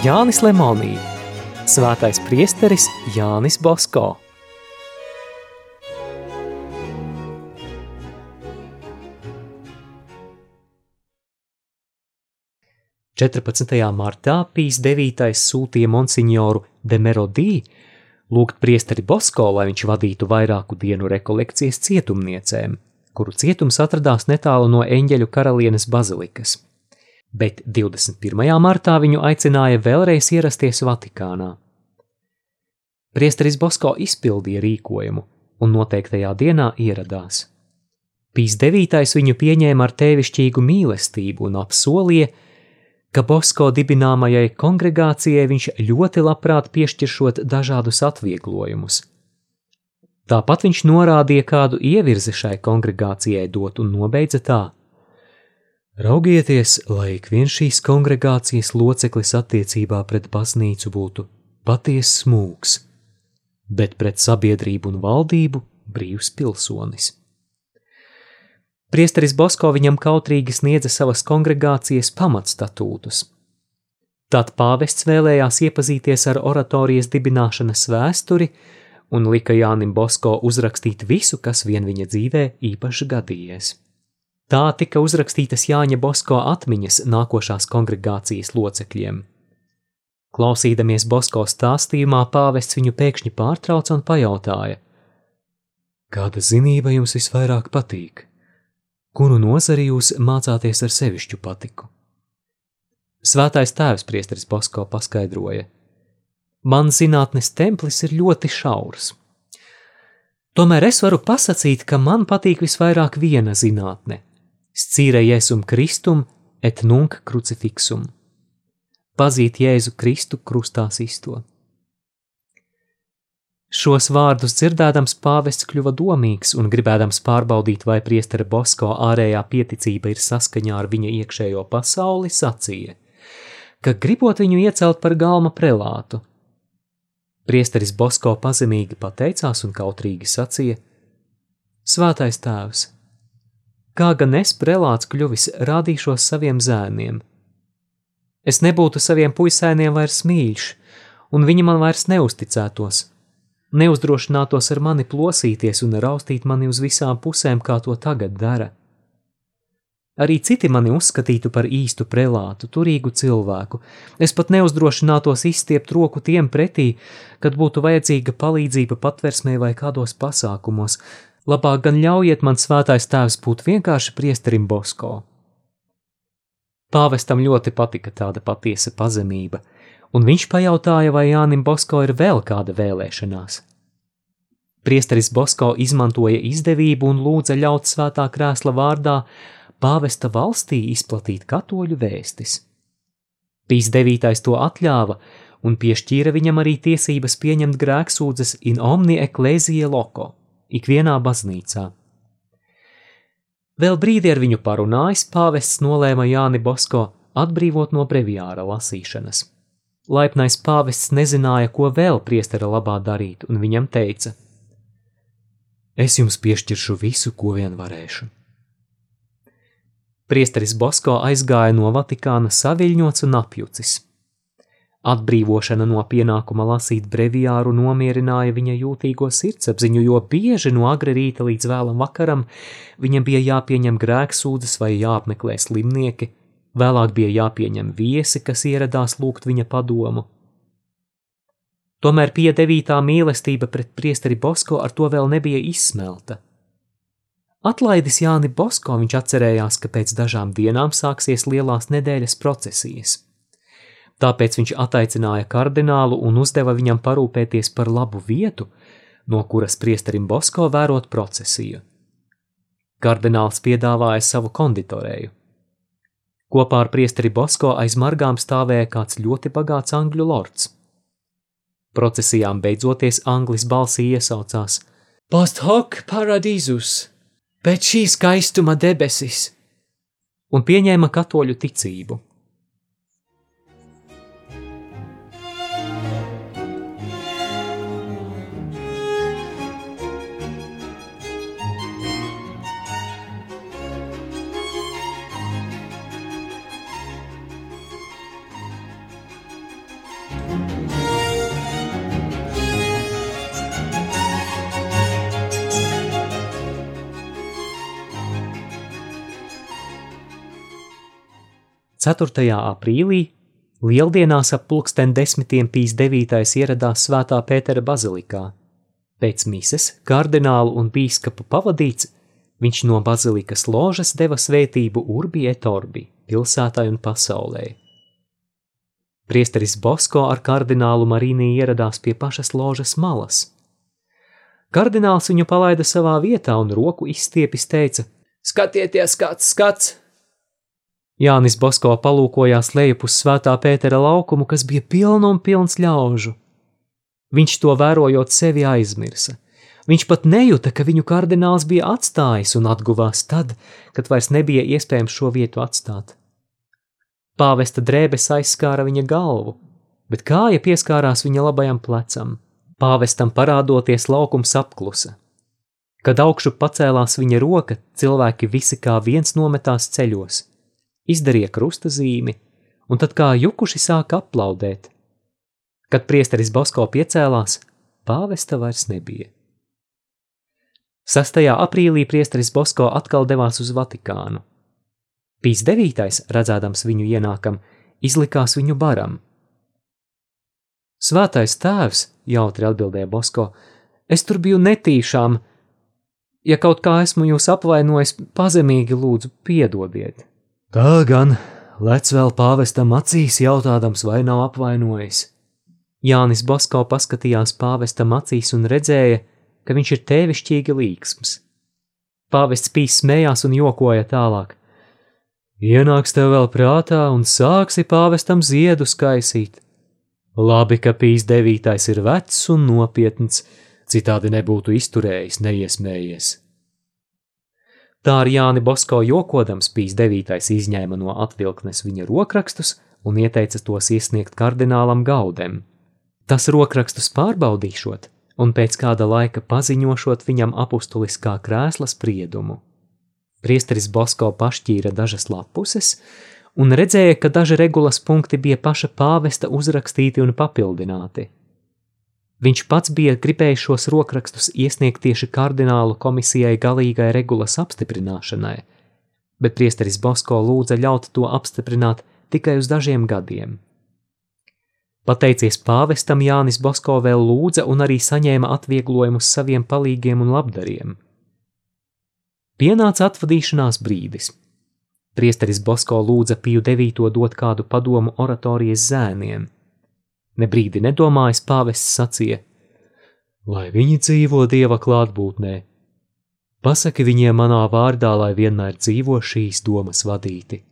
Jānis Lemonī, svētais priesteris Jānis Bosko. 14. martā Pīs 9. sūtīja monsignoru de Merodī lūgt priesteri Bosko, lai viņš vadītu vairāku dienu rekolekcijas cietumniecēm, kuru cietums atradās netālu no eņģeļu karalienes bazilikas. Bet 21. martā viņu aicināja vēlreiz ierasties Vatikānā. Priesteris Bosko izpildīja rīkojumu un noteiktajā dienā ieradās. Pīs 9. viņu pieņēma ar tēvišķīgu mīlestību un apsolīja, ka Bosko dibināmajai kongregācijai viņš ļoti labprāt piešķiršot dažādus atvieglojumus. Tāpat viņš norādīja, kādu ievirzi šai kongregācijai dot un nobeidza tā: Raugieties, lai ik viens šīs kongregācijas loceklis attiecībā pret baznīcu būtu patiesi smūgs, bet pret sabiedrību un valdību brīvs pilsonis. Priesteris Bosko viņam kautrīgi sniedza savas kongregācijas pamatstatūtus. Tad pāvests vēlējās iepazīties ar oratorijas dibināšanas vēsturi un lika Jānim Bosko uzrakstīt visu, kas vien viņa dzīvē īpaši gadījies. Tā tika uzrakstītas Jāņa Bosko atmiņas nākošās kongregācijas locekļiem. Klausīdamies Bosko stāstījumā, pāvests viņu pēkšņi pārtrauca un pajautāja: Kāda zinība jums visvairāk patīk? kuru nozari jūs mācāties ar sevišķu patiku. Svētais tēvs priesteris Bosko paskaidroja: Man zinātnes templis ir ļoti šaurs. Tomēr es varu pasakīt, ka man patīk visvairāk viena zinātne - scīre Jēzum Kristum et nunc crucifixum - pazīt Jēzu Kristu krustā sisto. Šos vārdus dzirdēdams pāvests kļuva domīgs un gribēdams pārbaudīt, vai priestera Bosko ārējā pieticība ir saskaņā ar viņa iekšējo pasauli, sacīja, ka gribot viņu iecelt par galma prelātu. Priesteris Bosko pazemīgi pateicās un kautrīgi sacīja: Svētais tēvs, kā gan es prelāts kļuvis, rādīšos saviem zēniem. Es nebūtu saviem puisēniem vairs mīļš, un viņi man vairs neusticētos neuzdrošinātos ar mani plosīties un raustīt mani uz visām pusēm, kā to tagad dara. Arī citi mani uzskatītu par īstu prelātu, turīgu cilvēku. Es pat neuzdrošinātos izstiept roku tiem pretī, kad būtu vajadzīga palīdzība patversmē vai kādos pasākumos. Labāk gan ļaujiet man svētais tēvs būt vienkārši priesterim Bosko. Pāvestam ļoti patika tāda patiesa pazemība – un viņš pajautāja, vai Jānim Bosko ir vēl kāda vēlēšanās. Priesteris Bosko izmantoja izdevību un lūdza ļaut svētā krēsla vārdā pāvesta valstī izplatīt katoļu vēstis. Pīs devītais to atļāva un piešķīra viņam arī tiesības pieņemt grēksūdzes in omni ecclesia loco, ikvienā baznīcā. Vēl brīdi ar viņu parunājis, pāvests nolēma Jāni Bosko atbrīvot no breviāra lasīšanas. Laipnais pāvests nezināja, ko vēl priestera labā darīt, un viņam teica: Es jums piešķiršu visu, ko vien varēšu. Priesteris Bosko aizgāja no Vatikāna saviļņots un apjucis. Atbrīvošana no pienākuma lasīt breviāru nomierināja viņa jūtīgo sirdsapziņu, jo bieži no agra rīta līdz vēlam vakaram viņam bija jāpieņem grēksūdzes vai jāapmeklē slimnieki, Vēlāk bija jāpieņem viesi, kas ieradās lūgt viņa padomu. Tomēr piedevītā mīlestība pret priesteri Bosko ar to vēl nebija izsmelta. Atlaidis Jāni Bosko viņš atcerējās, ka pēc dažām dienām sāksies lielās nedēļas procesijas. Tāpēc viņš ataicināja kardinālu un uzdeva viņam parūpēties par labu vietu, no kuras priesterim Bosko vērot procesiju. Kardināls piedāvāja savu konditorēju. Kopā ar priesteri Bosko aiz margām stāvēja kāds ļoti bagāts angļu lords. Procesijām beidzoties anglis balsī iesaucās: Post hoc paradīzus, pēc šī skaistuma debesis, un pieņēma katoļu ticību. 4. aprīlī Lieldienās ap pulksten desmitiem pīs devītais ieradās Svētā Pētera bazilikā. Pēc mises kardinālu un bīskapu pavadīts, viņš no bazilikas ložas deva svētību Urbi et Orbi, pilsētai un pasaulē. Priesteris Bosko ar kardinālu Marīnī ieradās pie pašas ložas malas. Kardināls viņu palaida savā vietā un roku izstiepis teica: Skatieties, kāds skats! Jānis Bosko palūkojās lejup uz svētā Pētera laukumu, kas bija pilns un pilns ļaužu. Viņš to vērojot sevi aizmirsa. Viņš pat nejuta, ka viņu kardināls bija atstājis un atguvās tad, kad vairs nebija iespējams šo vietu atstāt. Pāvesta drēbes aizskāra viņa galvu, bet kāja pieskārās viņa labajam plecam. Pāvestam parādoties laukums apklusa. Kad augšu pacēlās viņa roka, cilvēki visi kā viens nometās ceļos izdarīja krusta zīmi, un tad kā jukuši sāka aplaudēt. Kad priesteris Bosko piecēlās, pāvesta vairs nebija. 6. aprīlī priesteris Bosko atkal devās uz Vatikānu. Pīs 9. redzēdams viņu ienākam, izlikās viņu baram. Svētais tēvs, jautri atbildēja Bosko, es tur biju netīšām. Ja kaut kā esmu jūs apvainojis, pazemīgi lūdzu piedodiet. Tā gan lec vēl pāvestam acīs, jautādams, vai nav apvainojis. Jānis Basko paskatījās pāvestam acīs un redzēja, ka viņš ir tēvišķīgi līksms. Pāvests pīs smējās un jokoja tālāk. Ienāks tev vēl prātā un sāksi pāvestam ziedu skaisīt. Labi, ka pīs devītais ir vecs un nopietns, citādi nebūtu izturējis, neiesmējies. Tā ar Jāni Bosko jokodams Pīs devītais izņēma no atvilknes viņa rokrakstus un ieteica tos iesniegt kardinālam Gaudem. Tas rokrakstus pārbaudīšot un pēc kāda laika paziņošot viņam apustuliskā krēsla spriedumu. Priesteris Bosko pašķīra dažas lapuses un redzēja, ka daži regulas punkti bija paša pāvesta uzrakstīti un papildināti. Viņš pats bija gribējis šos rokrakstus iesniegt tieši kardinālu komisijai galīgai regulas apstiprināšanai, bet priesteris Bosko lūdza ļaut to apstiprināt tikai uz dažiem gadiem. Pateicies pāvestam, Jānis Bosko vēl lūdza un arī saņēma atvieglojumus saviem palīgiem un labdariem. Pienāca atvadīšanās brīdis. Priesteris Bosko lūdza Piju devīto dot kādu padomu oratorijas zēniem – Ne brīdi nedomājis pāvests sacīja: Lai viņi dzīvo dieva klātbūtnē, pasaki viņiem manā vārdā, lai vienmēr dzīvo šīs domas vadīti.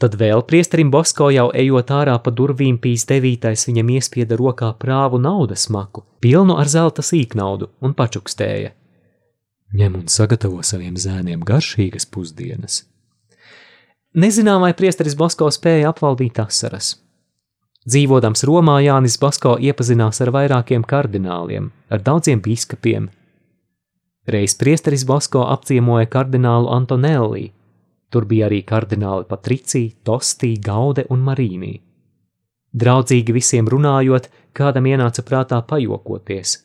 Tad vēl priesterim Bosko jau ejot ārā pa durvīm pīs devītais viņam iespieda rokā prāvu naudas maku, pilnu ar zelta sīknaudu, un pačukstēja. Ņem un sagatavo saviem zēniem garšīgas pusdienas. Nezinām, vai priesteris Bosko spēja apvaldīt asaras. Dzīvodams Romā, Jānis Basko iepazinās ar vairākiem kardināliem, ar daudziem biskupiem. Reiz priesteris Basko apciemoja kardinālu Antonelli, tur bija arī kardināli Patricija, Tostī, Gaude un Marīnī. Draudzīgi visiem runājot, kādam ienāca prātā pajokoties.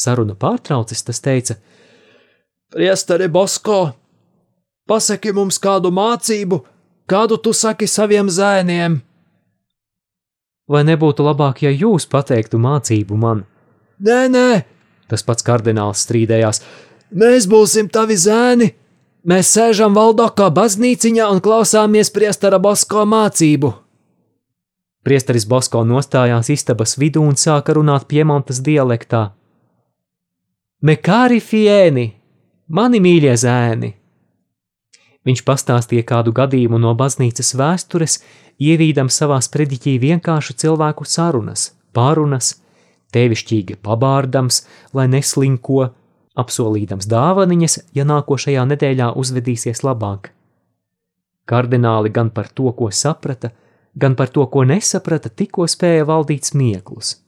Sarunu pārtraucis, tas teica: Priesteri Basko, pasaki mums kādu mācību, kādu tu saki saviem zēniem! Vai nebūtu labāk, ja jūs pateiktu mācību man? Nē, nē, tas pats kardināls strīdējās. Mēs būsim tavi zēni. Mēs sēžam Valdokā baznīciņā un klausāmies priestera Bosko mācību. Priesteris Bosko nostājās istabas vidū un sāka runāt piemontas dialektā. Mekāri fieni, mani mīļie zēni! Viņš pastāstīja kādu gadījumu no baznīcas vēstures, ievīdam savā sprediķī vienkāršu cilvēku sarunas, pārunas, tevišķīgi pabārdams, lai neslinko, apsolīdams dāvaniņas, ja nākošajā nedēļā uzvedīsies labāk. Kardināli gan par to, ko saprata, gan par to, ko nesaprata, tikko spēja valdīt smieklus.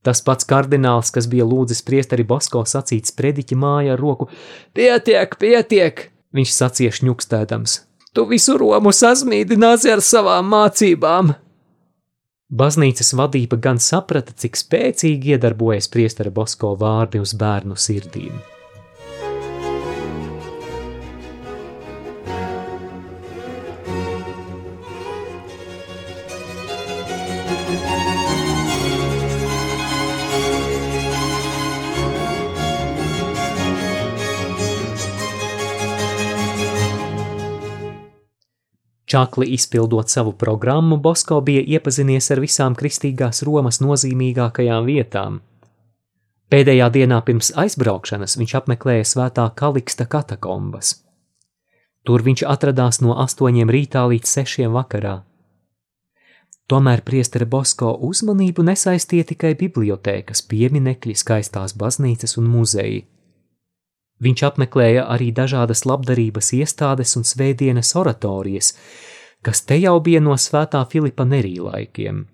Tas pats kardināls, kas bija lūdzis priesteri Bosko sacīt sprediķi māja ar roku: Pietiek, pietiek! Viņš sacīja šņukstēdams: Tu visu Romu sasmīdināsi ar savām mācībām. Baznīcas vadība gan saprata, cik spēcīgi iedarbojas priestera Bosko vārdi uz bērnu sirdīm. Čakli izpildot savu programmu, Bosko bija iepazinies ar visām kristīgās Romas nozīmīgākajām vietām. Pēdējā dienā pirms aizbraukšanas viņš apmeklēja svētā Kaliksta katakombas. Tur viņš atradās no astoņiem rītā līdz sešiem vakarā. Tomēr priestera Bosko uzmanību nesaistīja tikai bibliotēkas, pieminekļi, skaistās baznīcas un muzeji. Viņš apmeklēja arī dažādas labdarības iestādes un svētdienas oratorijas, kas te jau bija no svētā Filipa Nerī laikiem.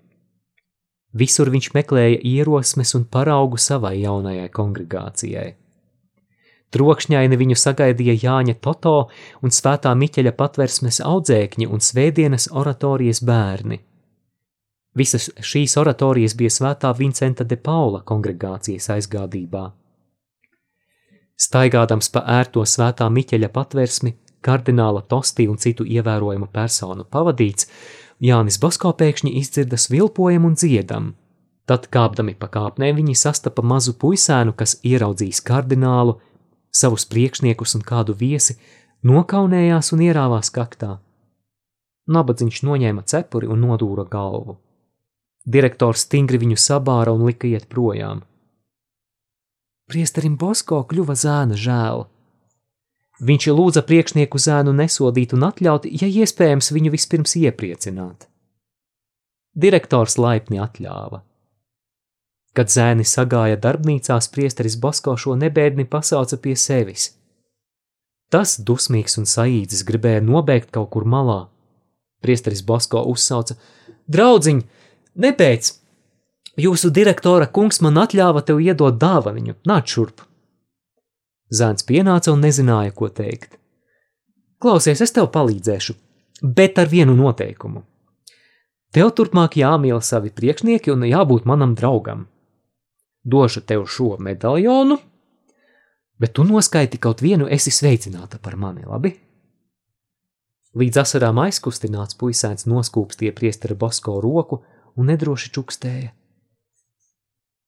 Visur viņš meklēja ierosmes un paraugu savai jaunajai kongregācijai. Trokšņaini viņu sagaidīja Jāņa Toto un svētā Miķeļa patversmes audzēkņi un svētdienas oratorijas bērni. Visas šīs oratorijas bija svētā Vincenta de Paula kongregācijas aizgādībā. Staigādams pa ērto svētā Miķeļa patversmi, kardināla Tosti un citu ievērojumu personu pavadīts, Jānis Bosko pēkšņi izdzirda svilpojumu un dziedam. Tad, kāpdami pa kāpnēm, viņi sastapa mazu puisēnu, kas ieraudzījis kardinālu, savus priekšniekus un kādu viesi, nokaunējās un ierāvās kaktā. Nabadzīgs noņēma cepuri un nodūra galvu. Direktors stingri viņu sabāra un lika iet projām. Priesterim Bosko kļuva zēna žēl. Viņš lūdza priekšnieku zēnu nesodīt un atļaut, ja iespējams, viņu vispirms iepriecināt. Direktors laipni atļāva. Kad zēni sagāja darbnīcā, priesteris Bosko šo nebēdni pasauca pie sevis. Tas dusmīgs un saīdzis gribēja nobēgt kaut kur malā. Priesteris Bosko uzsauca: Draudziņ, nepēc! Jūsu direktora kungs man atļāva tev iedot dāvaniņu, nāc šurp. Zēns pienāca un nezināja, ko teikt. Klausies, es tev palīdzēšu, bet ar vienu noteikumu. Tev turpmāk jāmīl savi priekšnieki un jābūt manam draugam. Došu tev šo medaļonu, bet tu noskaiti kaut vienu, esi sveicināta par mani, labi? Līdz asarām aizkustināts puisēns noskūpstīja priestera Bosko roku un nedroši čukstēja.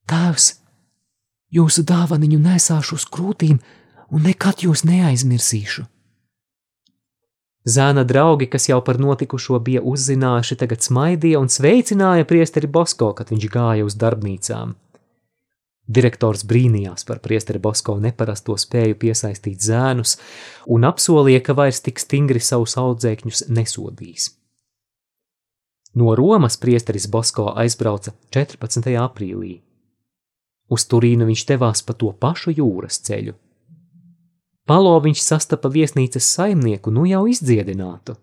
Tēvs, jūsu dāvaniņu nesāšu uz krūtīm un nekad jūs neaizmirsīšu. Zēna draugi, kas jau par notikušo bija uzzinājuši, tagad smaidīja un sveicināja priesteri Bosko, kad viņš gāja uz darbnīcām. Direktors brīnījās par priesteri Bosko neparasto spēju piesaistīt zēnus un apsolīja, ka vairs tik stingri savus audzēkņus nesodīs. No Romas priesteris Bosko aizbrauca 14. aprīlī. Uz Turīnu viņš devās pa to pašu jūras ceļu. Palo viņš sastapa viesnīcas saimnieku, nu jau izdziedinātu.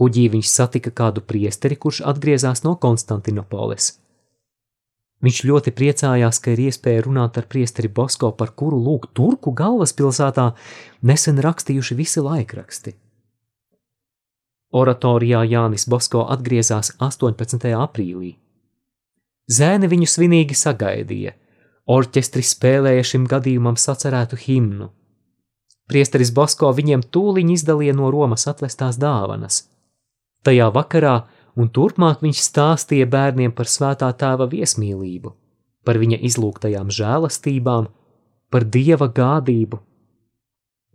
Kuģī viņš satika kādu priesteri, kurš atgriezās no Konstantinopoles. Viņš ļoti priecājās, ka ir iespēja runāt ar priesteri Bosko, par kuru lūk Turku galvaspilsētā nesen rakstījuši visi laikraksti. Oratorijā Jānis Bosko atgriezās 18. aprīlī. Zēni viņu svinīgi sagaidīja. Orķestris spēlēja šim gadījumam sacerētu himnu. Priesteris Bosko viņiem tūliņ izdalīja no Romas atvestās dāvanas. Tajā vakarā un turpmāk viņš stāstīja bērniem par svētā tēva viesmīlību, par viņa izlūgtajām žēlastībām, par dieva gādību.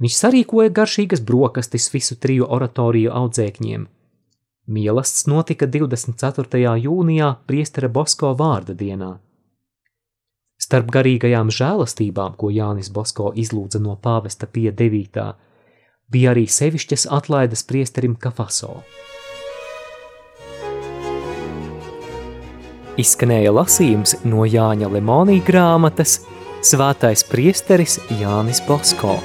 Viņš sarīkoja garšīgas brokastis visu triju oratoriju audzēkņiem – Mielasts notika 24. jūnijā priestera Bosko vārda dienā. Starp garīgajām žēlastībām, ko Jānis Bosko izlūdza no pāvesta pie 9. bija arī sevišķas atlaides priesterim Kafaso. Izskanēja lasījums no Jāņa Lemonī grāmatas Svētais priesteris Jānis Bosko.